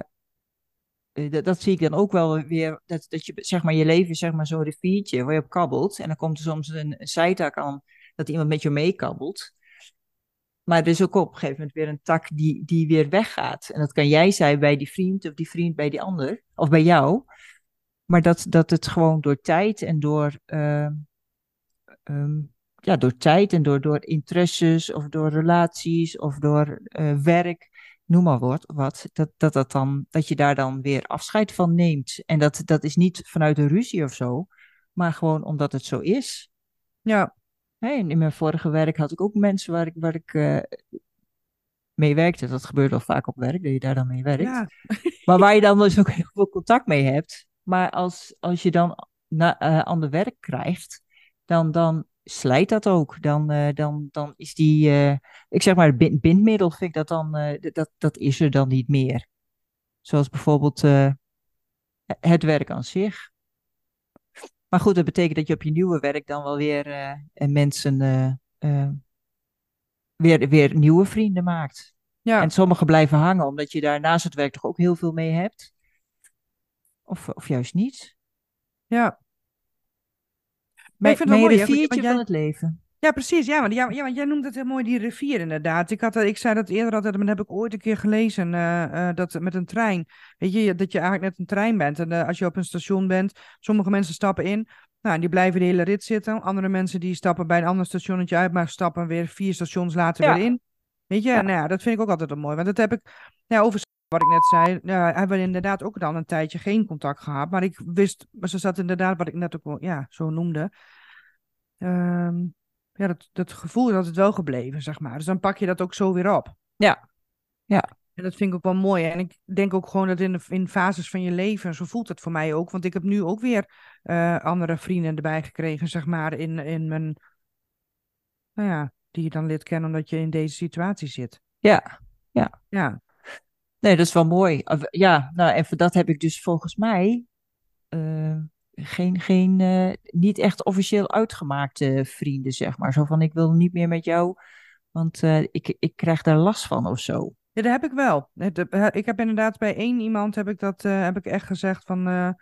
Speaker 2: eh, dat, dat zie ik dan ook wel weer. Dat, dat je, zeg maar, je leven zeg maar zo'n riviertje waar je op kabbelt. En dan komt er soms een, een zijtak aan dat iemand met je meekabbelt. Maar er is ook op een gegeven moment weer een tak die, die weer weggaat. En dat kan jij zijn bij die vriend of die vriend bij die ander. Of bij jou. Maar dat, dat het gewoon door tijd en door, ehm, ehm, ja, door tijd en door, door interesses of door relaties of door eh, werk. Noem maar wat, wat dat, dat, dat, dan, dat je daar dan weer afscheid van neemt. En dat, dat is niet vanuit een ruzie of zo, maar gewoon omdat het zo is.
Speaker 1: Ja,
Speaker 2: Hè, in mijn vorige werk had ik ook mensen waar ik, waar ik eh, mee werkte. Dat gebeurt wel vaak op werk, dat je daar dan mee werkt.
Speaker 1: ja, <laughs>
Speaker 2: Maar waar je dan dus ook heel veel contact mee hebt. Maar als, als je dan na, eh, ander werk krijgt, dan, dan slijt dat ook. Dan, eh, dan, dan is die, eh, ik zeg maar, het bind- bindmiddel vind ik dat dan, eh, dat, dat is er dan niet meer. Zoals bijvoorbeeld het werk aan zich. Maar goed, dat betekent dat je op je nieuwe werk dan wel weer mensen, weer, weer nieuwe vrienden maakt.
Speaker 1: ja.
Speaker 2: En sommigen blijven hangen, omdat je daar naast het werk toch ook heel veel mee hebt. Of, of juist niet.
Speaker 1: ja. Ik vind het wel mooi,
Speaker 2: riviertje
Speaker 1: want jij-
Speaker 2: van het leven.
Speaker 1: Ja, precies. Ja, want, ja, ja, want jij noemt het heel mooi, die rivier inderdaad. Ik, had, ik zei dat eerder altijd, maar dat heb ik ooit een keer gelezen, eh, eh, dat met een trein. Weet je, dat je eigenlijk net een trein bent. En eh, als je op een station bent, sommige mensen stappen in, nou, en die blijven de hele rit zitten. Andere mensen die stappen bij een ander stationnetje uit, maar stappen weer vier stations later
Speaker 2: Ja.
Speaker 1: weer in. Weet je,
Speaker 2: Ja.
Speaker 1: nou ja, dat vind ik ook altijd wel mooi. Want dat heb ik, ja, over wat ik net zei, nou, hebben we inderdaad ook dan een tijdje geen contact gehad. Maar ik wist, maar ze zat inderdaad, wat ik net ook wel, ja, zo noemde. Ehm, ja, dat, dat gevoel is altijd wel gebleven, zeg maar. Dus dan pak je dat ook zo weer op.
Speaker 2: Ja. Ja.
Speaker 1: En dat vind ik ook wel mooi. En ik denk ook gewoon dat in, de, in fases van je leven, zo voelt het voor mij ook. Want ik heb nu ook weer eh, andere vrienden erbij gekregen, zeg maar, in, in mijn, nou ja, die je dan leert kennen omdat je in deze situatie zit.
Speaker 2: Ja,
Speaker 1: Ja,
Speaker 2: nee, dat is wel mooi. Ja, nou, en voor dat heb ik dus volgens mij eh, geen, geen eh, niet echt officieel uitgemaakte vrienden, zeg maar. Zo van, ik wil niet meer met jou, want eh, ik, ik krijg daar last van of zo.
Speaker 1: Ja, dat heb ik wel. Ik heb inderdaad bij één iemand heb ik dat heb ik echt gezegd van,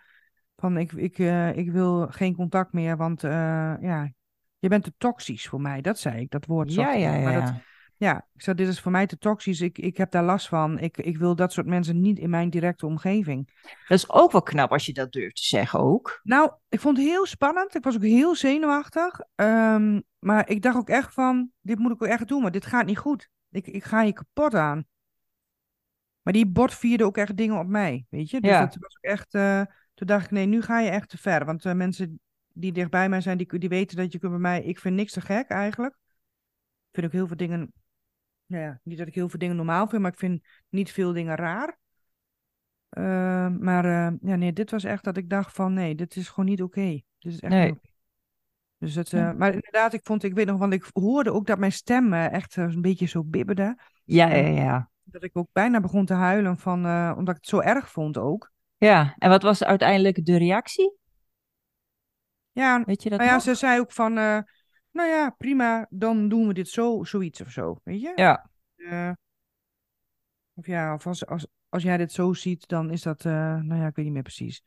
Speaker 1: van ik, ik, ik wil geen contact meer, want ja, je bent te toxisch voor mij. Dat zei ik, dat woord.
Speaker 2: Ja, ja, ja.
Speaker 1: Maar dat,
Speaker 2: ja.
Speaker 1: ik zei, dit is voor mij te toxisch. Ik, ik heb daar last van. Ik, ik wil dat soort mensen niet in mijn directe omgeving.
Speaker 2: Dat is ook wel knap als je dat durft te zeggen ook.
Speaker 1: Nou, ik vond het heel spannend. Ik was ook heel zenuwachtig. Ehm, maar ik dacht ook echt van, dit moet ik ook echt doen, maar dit gaat niet goed. Ik, ik ga hier kapot aan. Maar die bot vierde ook echt dingen op mij, weet je? Dus
Speaker 2: Ja.
Speaker 1: dat was ook echt, eh, toen dacht ik, nee, nu ga je echt te ver. Want eh, mensen die dichtbij mij zijn, die, die weten dat je kunt bij mij, ik vind niks te gek eigenlijk. Ik vind ook heel veel dingen, nou ja, niet dat ik heel veel dingen normaal vind, maar ik vind niet veel dingen raar. Eh, maar eh, ja, nee, dit was echt dat ik dacht van, nee, dit is gewoon niet oké. Dit is echt
Speaker 2: Nee.
Speaker 1: Dus het,
Speaker 2: Ja.
Speaker 1: eh, maar inderdaad, ik vond, ik weet nog, want ik hoorde ook dat mijn stem eh, echt eh, een beetje zo bibberde.
Speaker 2: Ja, ja, ja.
Speaker 1: Dat ik ook bijna begon te huilen, van, omdat ik het zo erg vond ook.
Speaker 2: Ja, en wat was uiteindelijk de reactie?
Speaker 1: Ja,
Speaker 2: Weet je dat
Speaker 1: nou ja,
Speaker 2: nog?
Speaker 1: ze zei ook van, nou ja, prima, dan doen we dit zo, zoiets of zo, weet je?
Speaker 2: Ja,
Speaker 1: Eh, of ja, of als, als, als jij dit zo ziet, dan is dat, eh, nou ja, ik weet niet meer precies.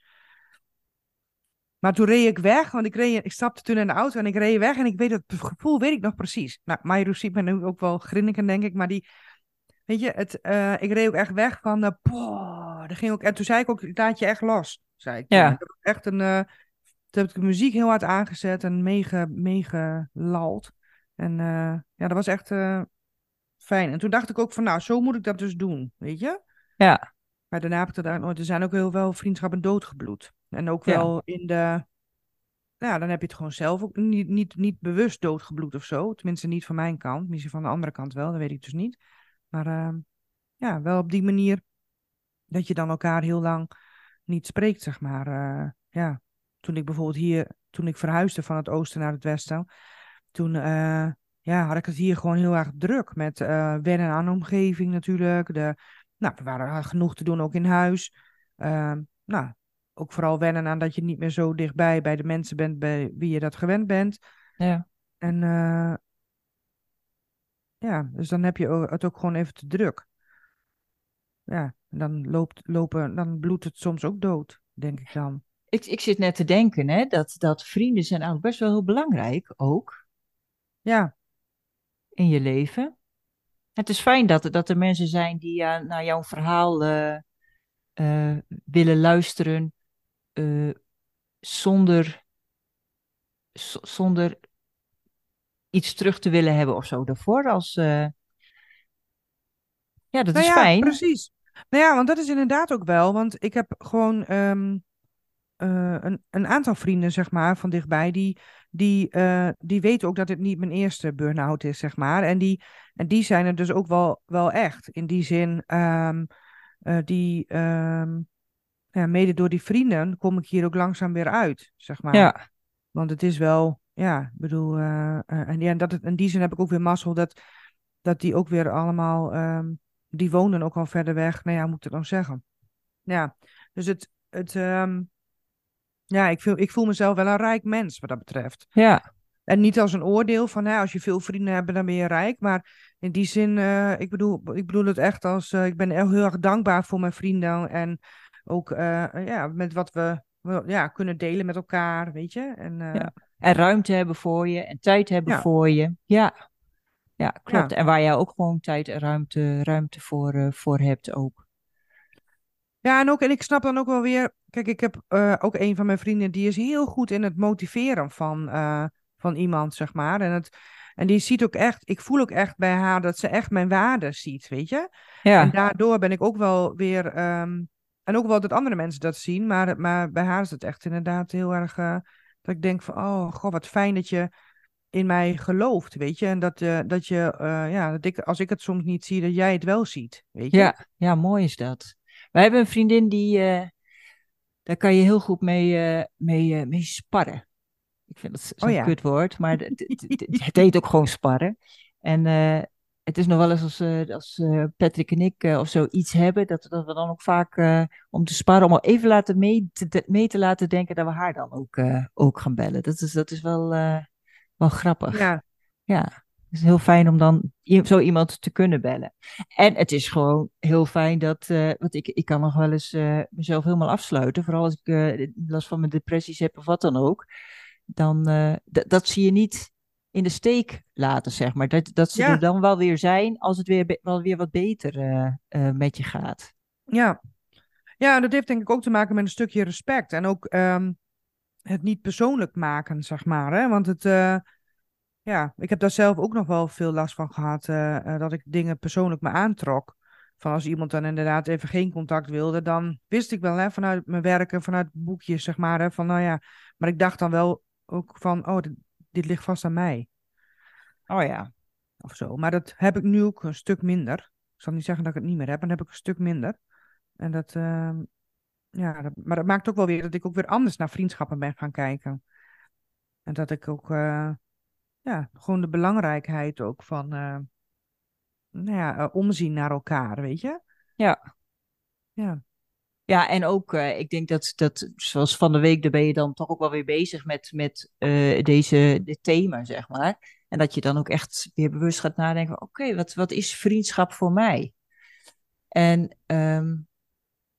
Speaker 1: Maar toen reed ik weg, want ik, reed, ik stapte toen in de auto en ik reed weg en ik weet het gevoel, weet ik nog precies. Nou, Mayroes ziet me nu ook wel grinniken, denk ik, maar die, weet je, het, eh, ik reed ook echt weg van, poh, dat ging ook, en toen zei ik ook, laat je echt los, zei ik.
Speaker 2: Ja.
Speaker 1: Ik heb echt een, toen heb ik de muziek heel hard aangezet en mega, mega. En eh, ja, dat was echt eh, fijn. En toen dacht ik ook van, nou, zo moet ik dat dus doen, weet je?
Speaker 2: ja,
Speaker 1: Maar daarna heb ik er daar nooit. Er zijn ook heel wel vriendschappen doodgebloed. En ook
Speaker 2: Ja.
Speaker 1: wel in de. Nou, dan heb je het gewoon zelf ook niet, niet, niet bewust doodgebloed of zo. Tenminste, niet van mijn kant. Misschien van de andere kant wel, dat weet ik dus niet. Maar ehm, ja, wel op die manier dat je dan elkaar heel lang niet spreekt, zeg maar. Eh, ja, toen ik bijvoorbeeld hier, toen ik verhuisde van het oosten naar het westen, toen eh, ja, had ik het hier gewoon heel erg druk met eh wennen aan de omgeving natuurlijk. De, nou, er waren genoeg te doen ook in huis. Ehm, nou, ook vooral wennen aan dat je niet meer zo dichtbij bij de mensen bent bij wie je dat gewend bent.
Speaker 2: ja.
Speaker 1: En eh, ja, dus dan heb je het ook gewoon even te druk. Ja, en dan loopt, lopen, dan bloedt het soms ook dood, denk ik dan.
Speaker 2: Ik, ik zit net te denken, hè, dat, dat vrienden zijn eigenlijk best wel heel belangrijk ook
Speaker 1: Ja,
Speaker 2: in je leven. Het is fijn dat, er- dat er mensen zijn die ja, naar jouw verhaal eh, eh, willen luisteren zonder, zonder iets terug te willen hebben of zo daarvoor. Als, Ja, dat
Speaker 1: Nou
Speaker 2: is
Speaker 1: ja,
Speaker 2: fijn.
Speaker 1: precies. Nou ja, want dat is inderdaad ook wel. Want ik heb gewoon ehm, eh, een, een aantal vrienden, zeg maar, van dichtbij, die, die, eh, die weten ook dat het niet mijn eerste burn-out is, zeg maar. En die, en die zijn er dus ook wel, wel echt. In die zin, ehm, eh, die, ehm, ja, mede door die vrienden kom ik hier ook langzaam weer uit, zeg maar.
Speaker 2: Ja,
Speaker 1: Want het is wel, ja, ik bedoel, en, ja, dat het, in die zin heb ik ook weer mazzel dat, dat die ook weer allemaal, ehm, die wonen ook al verder weg. Nou ja, hoe moet ik dan zeggen? Ja, dus het, het ja, ik voel, ik voel mezelf wel een rijk mens wat dat betreft.
Speaker 2: ja,
Speaker 1: En niet als een oordeel van, hè, als je veel vrienden hebt, dan ben je rijk. Maar in die zin, eh, ik bedoel, ik bedoel het echt als, eh, ik ben heel, heel erg dankbaar voor mijn vrienden. En ook, eh, ja, met wat we, we, ja, kunnen delen met elkaar, weet je. En,
Speaker 2: Ja. En ruimte hebben voor je en tijd hebben
Speaker 1: Ja.
Speaker 2: voor je. Ja, ja klopt. En waar jij ook gewoon tijd en ruimte, ruimte voor, eh, voor hebt ook.
Speaker 1: Ja, en, ook, en ik snap dan ook wel weer. Kijk, ik heb eh, ook een van mijn vrienden die is heel goed in het motiveren van, eh, van iemand, zeg maar. En, het, en die ziet ook echt, ik voel ook echt bij haar dat ze echt mijn waarde ziet, weet je. En
Speaker 2: Ja,
Speaker 1: daardoor ben ik ook wel weer. ehm, en ook wel dat andere mensen dat zien, maar, maar bij haar is het echt inderdaad heel erg. eh, dat ik denk van, oh, god, wat fijn dat je in mij gelooft, weet je. En dat, dat je, ja, dat ik, als ik het soms niet zie, dat jij het wel ziet, weet je.
Speaker 2: ja, ja, mooi is dat. Wij hebben een vriendin die, eh, daar kan je heel goed mee, eh, mee, eh, mee sparren. Ik vind dat zo'n
Speaker 1: Oh ja.
Speaker 2: kutwoord, maar <laughs> het, heet ook gewoon sparren. En het is nog wel eens als, als Patrick en ik of zo iets hebben, dat, dat we dan ook vaak om te sparren, om al even laten mee, te, mee te laten denken dat we haar dan ook, ook gaan bellen. Dat is, dat is wel, wel grappig.
Speaker 1: Ja,
Speaker 2: Ja, het is heel fijn om dan zo iemand te kunnen bellen. En het is gewoon heel fijn dat, eh, want ik, ik kan nog wel eens eh, mezelf helemaal afsluiten, vooral als ik eh, last van mijn depressies heb of wat dan ook. Dan, dat zie je niet in de steek laten, zeg maar. Dat, dat ze
Speaker 1: Ja.
Speaker 2: er dan wel weer zijn als het weer, wel weer wat beter met je gaat.
Speaker 1: ja. Ja, dat heeft denk ik ook te maken met een stukje respect. En ook ehm, het niet persoonlijk maken, zeg maar. Hè? Want het, ja, ik heb daar zelf ook nog wel veel last van gehad. eh, eh, dat ik dingen persoonlijk me aantrok. Van als iemand dan inderdaad even geen contact wilde, dan wist ik wel hè, vanuit mijn werken, vanuit boekjes, zeg maar. Hè, van nou ja, maar ik dacht dan wel ook van, oh, dit, dit ligt vast aan mij.
Speaker 2: Oh ja.
Speaker 1: Of zo. Maar dat heb ik nu ook een stuk minder. Ik zal niet zeggen dat ik het niet meer heb, maar dan heb ik een stuk minder. En dat, ehm, ja, dat- maar dat maakt ook wel weer dat ik ook weer anders naar vriendschappen ben gaan kijken. En dat ik ook, eh, ja, gewoon de belangrijkheid ook van, eh, nou ja, eh, omzien naar elkaar, weet je?
Speaker 2: Ja.
Speaker 1: Ja,
Speaker 2: Ja, en ook, eh, ik denk dat, dat, zoals van de week, daar ben je dan toch ook wel weer bezig met, met deze, dit thema, zeg maar. En dat je dan ook echt weer bewust gaat nadenken, oké, wat, wat is vriendschap voor mij? En ehm,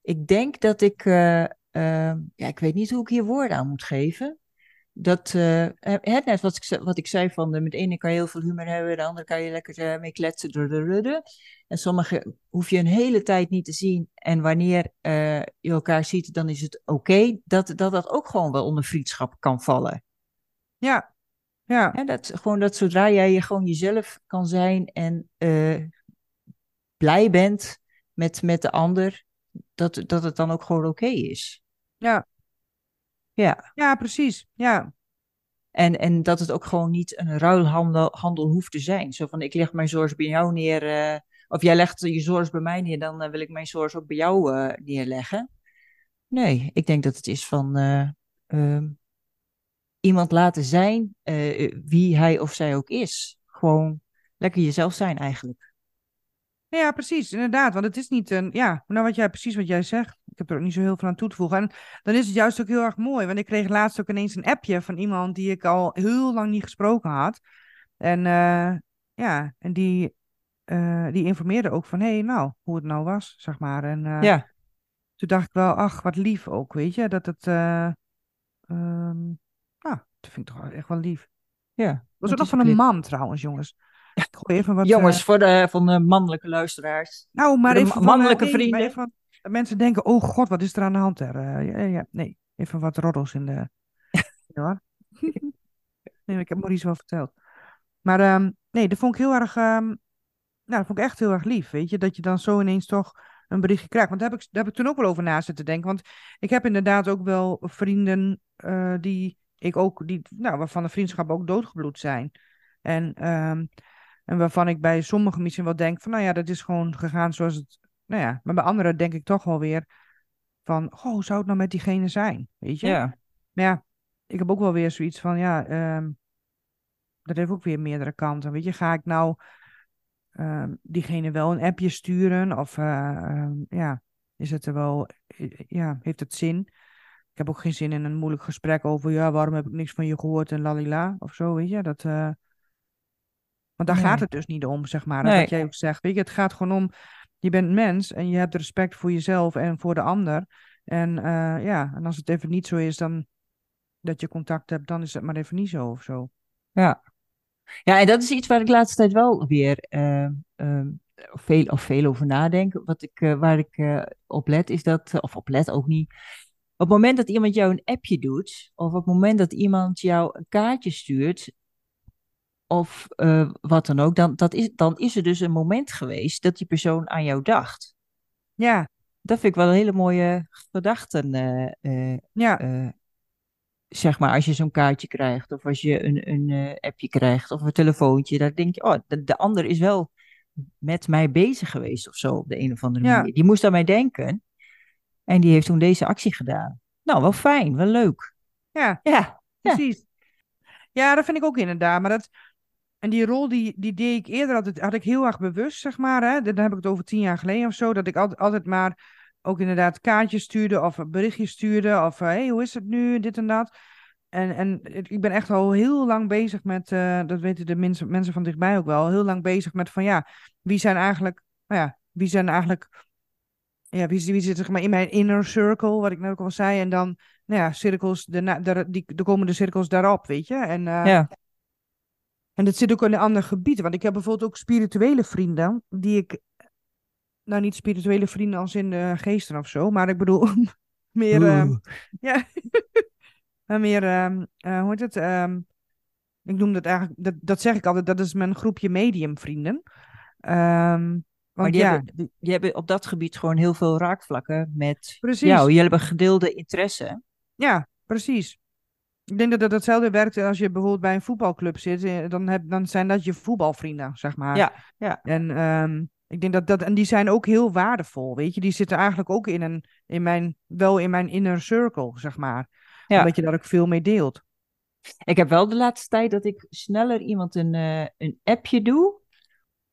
Speaker 2: ik denk dat ik, eh, ehm, ja, ik weet niet hoe ik hier woorden aan moet geven. Dat, eh, net wat ik, wat ik zei van, de, met de ene kan je heel veel humor hebben, de andere kan je lekker eh, mee kletsen. En sommige hoef je een hele tijd niet te zien. En wanneer eh, je elkaar ziet, dan is het oké. dat, dat dat ook gewoon wel onder vriendschap kan vallen.
Speaker 1: ja, ja,
Speaker 2: Hè, dat, gewoon dat zodra jij je gewoon jezelf kan zijn en eh, blij bent met, met de ander, dat, dat het dan ook gewoon oké is.
Speaker 1: ja,
Speaker 2: Ja.
Speaker 1: ja, precies. Ja,
Speaker 2: En, en dat het ook gewoon niet een ruilhandel handel hoeft te zijn. Zo van, ik leg mijn zorg bij jou neer, eh, of jij legt je zorg bij mij neer, dan eh, wil ik mijn zorg ook bij jou eh, neerleggen. Nee, ik denk dat het is van eh, ehm, iemand laten zijn wie hij of zij ook is. Gewoon lekker jezelf zijn eigenlijk.
Speaker 1: Ja, precies, inderdaad. Want het is niet een. Ja, nou wat jij precies wat jij zegt. Ik heb er ook niet zo heel veel aan toe te voegen. En dan is het juist ook heel erg mooi. Want ik kreeg laatst ook ineens een appje van iemand die ik al heel lang niet gesproken had. En eh, ja, en die, eh, die informeerde ook van hé, hey, nou, hoe het nou was, zeg maar. En eh,
Speaker 2: Ja,
Speaker 1: toen dacht ik wel, ach, wat lief ook, weet je. Dat het. eh ehm, nou, dat vind ik toch echt wel lief.
Speaker 2: ja.
Speaker 1: Was
Speaker 2: Het
Speaker 1: ook nog van een man trouwens, jongens. Ik gooi even wat.
Speaker 2: Jongens, voor de, van de mannelijke luisteraars.
Speaker 1: Nou, maar even
Speaker 2: mannelijke vrienden.
Speaker 1: even mensen denken, oh god, wat is er aan de hand er? Eh, ja, ja, nee, even wat roddels in de... <laughs> Ja, nee, ik heb Maurice wel verteld. Maar ehm, nee, dat vond ik heel erg... ehm, Nou, dat vond ik echt heel erg lief, weet je, dat je dan zo ineens toch een berichtje krijgt. Want daar heb ik, daar heb ik toen ook wel over na zitten denken. Want ik heb inderdaad ook wel vrienden uh, die ik ook, die, nou, waarvan de vriendschappen ook doodgebloed zijn. En, um, en waarvan ik bij sommigen misschien wel denk van, nou ja, dat is gewoon gegaan zoals het, nou ja. Maar bij anderen denk ik toch wel weer van, oh, hoe zou het nou met diegene zijn, weet je?
Speaker 2: Ja.
Speaker 1: Maar ja, ik heb ook wel weer zoiets van, ja, um, dat heeft ook weer meerdere kanten. Weet je, ga ik nou um, diegene wel een appje sturen? Of uh, ja, is het er wel, ja, heeft het zin? Ik heb ook geen zin in een moeilijk gesprek over, ja, waarom heb ik niks van je gehoord en lalila of zo, weet je? Dat, uh, want daar nee. gaat het dus niet om, zeg maar. Nee. Dat jij ook zegt, weet je, het gaat gewoon om, je bent mens en je hebt respect voor jezelf en voor de ander. En uh, ja, en als het even niet zo is, dan dat je contact hebt, dan is het maar even niet zo of zo.
Speaker 2: Ja. Ja, en dat is iets waar ik de laatste tijd wel weer uh, uh, veel, of veel over nadenk. Wat ik, uh, waar ik op let is dat, of op let ook niet. Op het moment dat iemand jou een appje doet, of op het moment dat iemand jou een kaartje stuurt, of uh, wat dan ook, dan, dat is, dan is er dus een moment geweest dat die persoon aan jou dacht.
Speaker 1: Ja.
Speaker 2: Dat vind ik wel een hele mooie gedachten. Uh, uh,
Speaker 1: ja.
Speaker 2: zeg maar, als je zo'n kaartje krijgt, of als je een, een appje krijgt, of een telefoontje, dan denk je, oh, de, de, ander is wel met mij bezig geweest of zo, op de een of andere
Speaker 1: ja.
Speaker 2: manier. Die moest aan mij denken en die heeft toen deze actie gedaan. Nou, wel fijn, wel leuk.
Speaker 1: Ja,
Speaker 2: ja.
Speaker 1: precies. Ja, dat vind ik ook inderdaad, maar dat... En die rol die, die deed ik eerder altijd, had ik heel erg bewust, zeg maar. Hè? Dan heb ik het over tien jaar geleden of zo. Dat ik altijd, altijd maar ook inderdaad kaartjes stuurde of berichtjes stuurde. Of hé, hey, hoe is het nu, dit en dat. En, en ik ben echt al heel lang bezig met, uh, dat weten de mensen, mensen van dichtbij ook wel, heel lang bezig met van ja, wie zijn eigenlijk, nou ja, wie zijn eigenlijk, ja, wie, wie zit zeg maar in mijn inner circle, wat ik net ook al zei. En dan, nou ja, cirkels, de, de, die, de komende cirkels daarop, weet je. En, uh,
Speaker 2: ja.
Speaker 1: En dat zit ook in een ander gebied. Want ik heb bijvoorbeeld ook spirituele vrienden. Die ik. Nou, niet spirituele vrienden als in de geesten of zo. Maar ik bedoel. <laughs> meer. Uh, <laughs> ja. <laughs> meer. Uh, uh, hoe heet het? Um, ik noem dat eigenlijk. Dat, dat zeg ik altijd. Dat is mijn groepje mediumvrienden. Um,
Speaker 2: maar die,
Speaker 1: ja,
Speaker 2: hebben, die, die, hebben op dat gebied gewoon heel veel raakvlakken met
Speaker 1: precies.
Speaker 2: jou. Jullie hebben gedeelde interesse.
Speaker 1: Ja, precies. Ik denk dat het hetzelfde werkt als je bijvoorbeeld bij een voetbalclub zit. Dan, heb, dan zijn dat je voetbalvrienden, zeg maar.
Speaker 2: Ja, ja.
Speaker 1: En um, ik denk dat dat. En die zijn ook heel waardevol. Weet je, die zitten eigenlijk ook in een. In mijn, wel in mijn inner circle, zeg maar.
Speaker 2: Ja.
Speaker 1: Omdat je daar ook veel mee deelt.
Speaker 2: Ik heb wel de laatste tijd dat ik sneller iemand een, uh, een appje doe.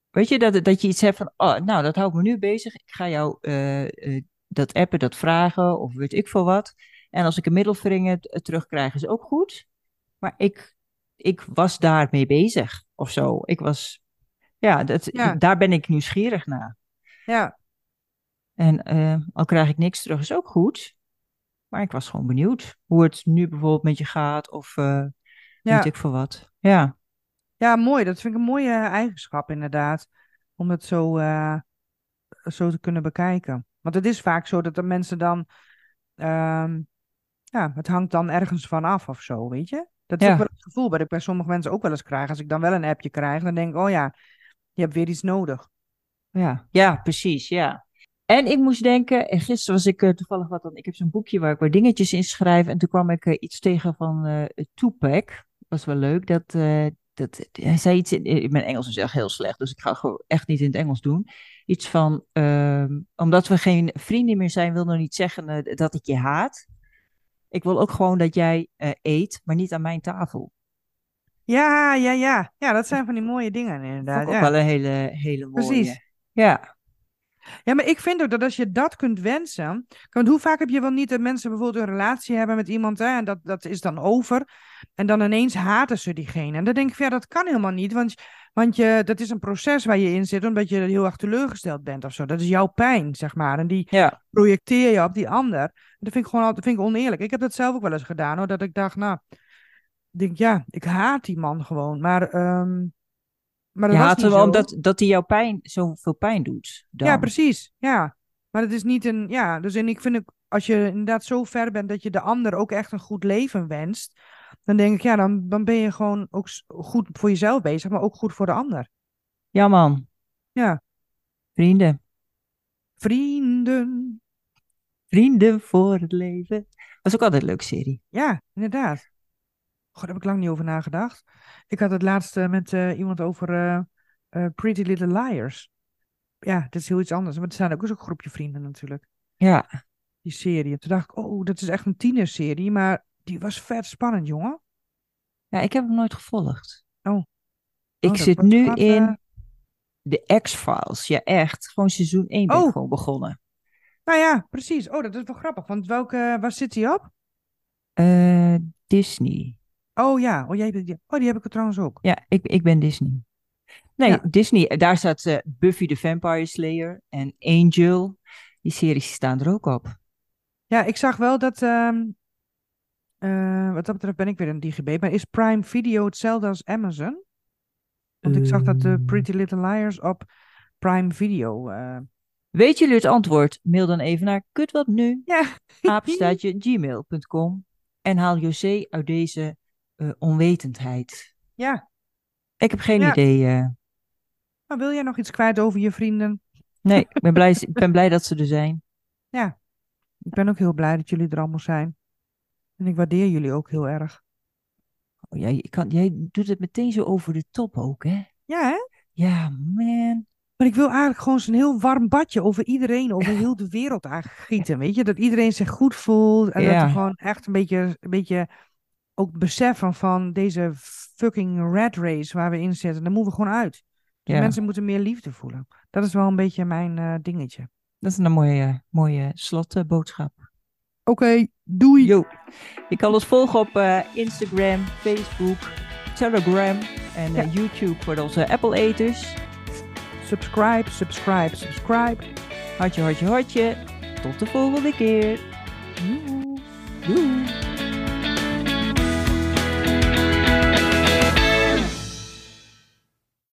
Speaker 2: Weet je, dat, dat je iets hebt van. Oh, nou, dat houdt me nu bezig. Ik ga jou uh, uh, dat appen, dat vragen. Of weet ik veel wat. En als ik een middelvinger terugkrijg, is ook goed. Maar ik, ik was daarmee bezig of zo. Ik was, ja, dat,
Speaker 1: ja.
Speaker 2: daar ben ik nieuwsgierig naar.
Speaker 1: Ja.
Speaker 2: En uh, al krijg ik niks terug, is ook goed. Maar ik was gewoon benieuwd hoe het nu bijvoorbeeld met je gaat of uh,
Speaker 1: ja.
Speaker 2: weet ik voor wat. Ja.
Speaker 1: Ja, mooi. Dat vind ik een mooie eigenschap inderdaad. Om het zo, uh, zo te kunnen bekijken. Want het is vaak zo dat de mensen dan... Um, ja, het hangt dan ergens van af of zo, weet je? Dat is
Speaker 2: Ja.
Speaker 1: ook wel het gevoel wat ik bij sommige mensen ook wel eens krijg. Als ik dan wel een appje krijg, dan denk ik, oh ja, je hebt weer iets nodig.
Speaker 2: Ja, ja, precies, ja. En ik moest denken, en gisteren was ik uh, toevallig wat dan, ik heb zo'n boekje waar ik wat dingetjes in schrijf. En toen kwam ik uh, iets tegen van uh, Tupac. Was wel leuk. Dat, dat, hij zei iets, in, mijn Engels is echt heel slecht, dus ik ga gewoon echt niet in het Engels doen. Iets van, uh, omdat we geen vrienden meer zijn, wil nog niet zeggen dat ik je haat. Ik wil ook gewoon dat jij uh, eet, maar niet aan mijn tafel.
Speaker 1: Ja, ja, ja. Ja, dat zijn van die mooie dingen inderdaad. Ja.
Speaker 2: ook wel een hele, hele mooie.
Speaker 1: Precies.
Speaker 2: Ja.
Speaker 1: Ja, maar ik vind ook dat als je dat kunt wensen. Want hoe vaak heb je wel niet dat mensen bijvoorbeeld een relatie hebben met iemand hè, en dat, dat is dan over. En dan ineens haten ze diegene. En dan denk ik van ja, dat kan helemaal niet. Want, want je, dat is een proces waar je in zit omdat je heel erg teleurgesteld bent of zo. Dat is jouw pijn, zeg maar. En die
Speaker 2: Ja.
Speaker 1: projecteer je op die ander. Dat vind ik gewoon altijd vind ik oneerlijk. Ik heb dat zelf ook wel eens gedaan hoor. Dat ik dacht, nou, ik denk ja, ik haat die man gewoon. Maar, ehm, maar dat
Speaker 2: Je
Speaker 1: was niet zo.
Speaker 2: omdat dat hij jouw pijn, zoveel pijn doet. Dan.
Speaker 1: Ja, precies. Ja. Maar het is niet een. Ja, dus en ik vind ook, als je inderdaad zo ver bent dat je de ander ook echt een goed leven wenst. Dan denk ik, ja, dan, dan ben je gewoon ook goed voor jezelf bezig, maar ook goed voor de ander.
Speaker 2: Ja, man.
Speaker 1: Ja.
Speaker 2: Vrienden.
Speaker 1: Vrienden.
Speaker 2: Vrienden voor het leven. Was ook altijd een leuke serie.
Speaker 1: Ja, inderdaad. God, daar heb ik lang niet over nagedacht. Ik had het laatst eh, met eh, iemand over eh, Pretty Little Liars. Ja, dat is heel iets anders. Maar het zijn ook eens een groepje vrienden natuurlijk.
Speaker 2: Ja.
Speaker 1: Die serie. En toen dacht ik, oh, dat is echt een tienerserie. Maar die was vet spannend, jongen.
Speaker 2: Ja, ik heb hem nooit gevolgd.
Speaker 1: Oh.
Speaker 2: Ik
Speaker 1: Oh, dat
Speaker 2: zit nu
Speaker 1: wat,
Speaker 2: in
Speaker 1: eh,
Speaker 2: de X-Files. Ja, echt. Gewoon seizoen 1 ben ik
Speaker 1: Oh.
Speaker 2: gewoon begonnen.
Speaker 1: Nou ja, precies. Oh, dat is wel grappig. Want welke, waar zit hij op?
Speaker 2: Disney.
Speaker 1: Oh ja, oh, jij, die, oh, die heb ik er trouwens ook.
Speaker 2: Ja, ik, ik ben Disney. Nee,
Speaker 1: Ja.
Speaker 2: Disney. Daar staat eh, Buffy the Vampire Slayer en Angel. Die series staan er ook op.
Speaker 1: Ja, ik zag wel dat, ehm, eh, wat dat betreft ben ik weer een DigiB, maar is Prime Video hetzelfde als Amazon? Want ik zag dat de
Speaker 2: Ehm.
Speaker 1: Pretty Little Liars op Prime Video. eh,
Speaker 2: Weet jullie het antwoord? Mail dan even naar kutwatnu,
Speaker 1: ja.
Speaker 2: apenstaartje, gmail.com en haal José uit deze eh, onwetendheid.
Speaker 1: Ja,
Speaker 2: Ik heb geen
Speaker 1: Ja.
Speaker 2: idee. eh.
Speaker 1: maar wil jij nog iets kwijt over je vrienden?
Speaker 2: nee, ik ben, blij, <laughs> ik ben blij dat ze er zijn.
Speaker 1: Ik ben ook heel blij dat jullie er allemaal zijn. En ik waardeer jullie ook heel erg.
Speaker 2: Oh, jij, kan, jij doet het meteen zo over de top ook, hè?
Speaker 1: Ja, hè?
Speaker 2: Ja, man.
Speaker 1: Maar ik wil eigenlijk gewoon zo'n heel warm badje over iedereen, over <laughs> heel de wereld aangieten. Weet je, dat iedereen zich goed voelt. En dat
Speaker 2: Ja.
Speaker 1: er gewoon echt een beetje, een beetje ook beseffen van deze fucking rat race waar we in zitten. Daar moeten we gewoon uit. Dus
Speaker 2: Ja.
Speaker 1: mensen moeten meer liefde voelen. Dat is wel een beetje mijn eh, dingetje.
Speaker 2: Dat is een mooie, mooie slotboodschap.
Speaker 1: Oké, doei.
Speaker 2: Yo. Je kan ons volgen op eh, Instagram, Facebook, Telegram en eh, YouTube voor onze Apple-eters.
Speaker 1: Subscribe, subscribe, subscribe.
Speaker 2: Hartje, hartje, hartje. Tot de volgende keer.
Speaker 1: Doei.
Speaker 2: Doei.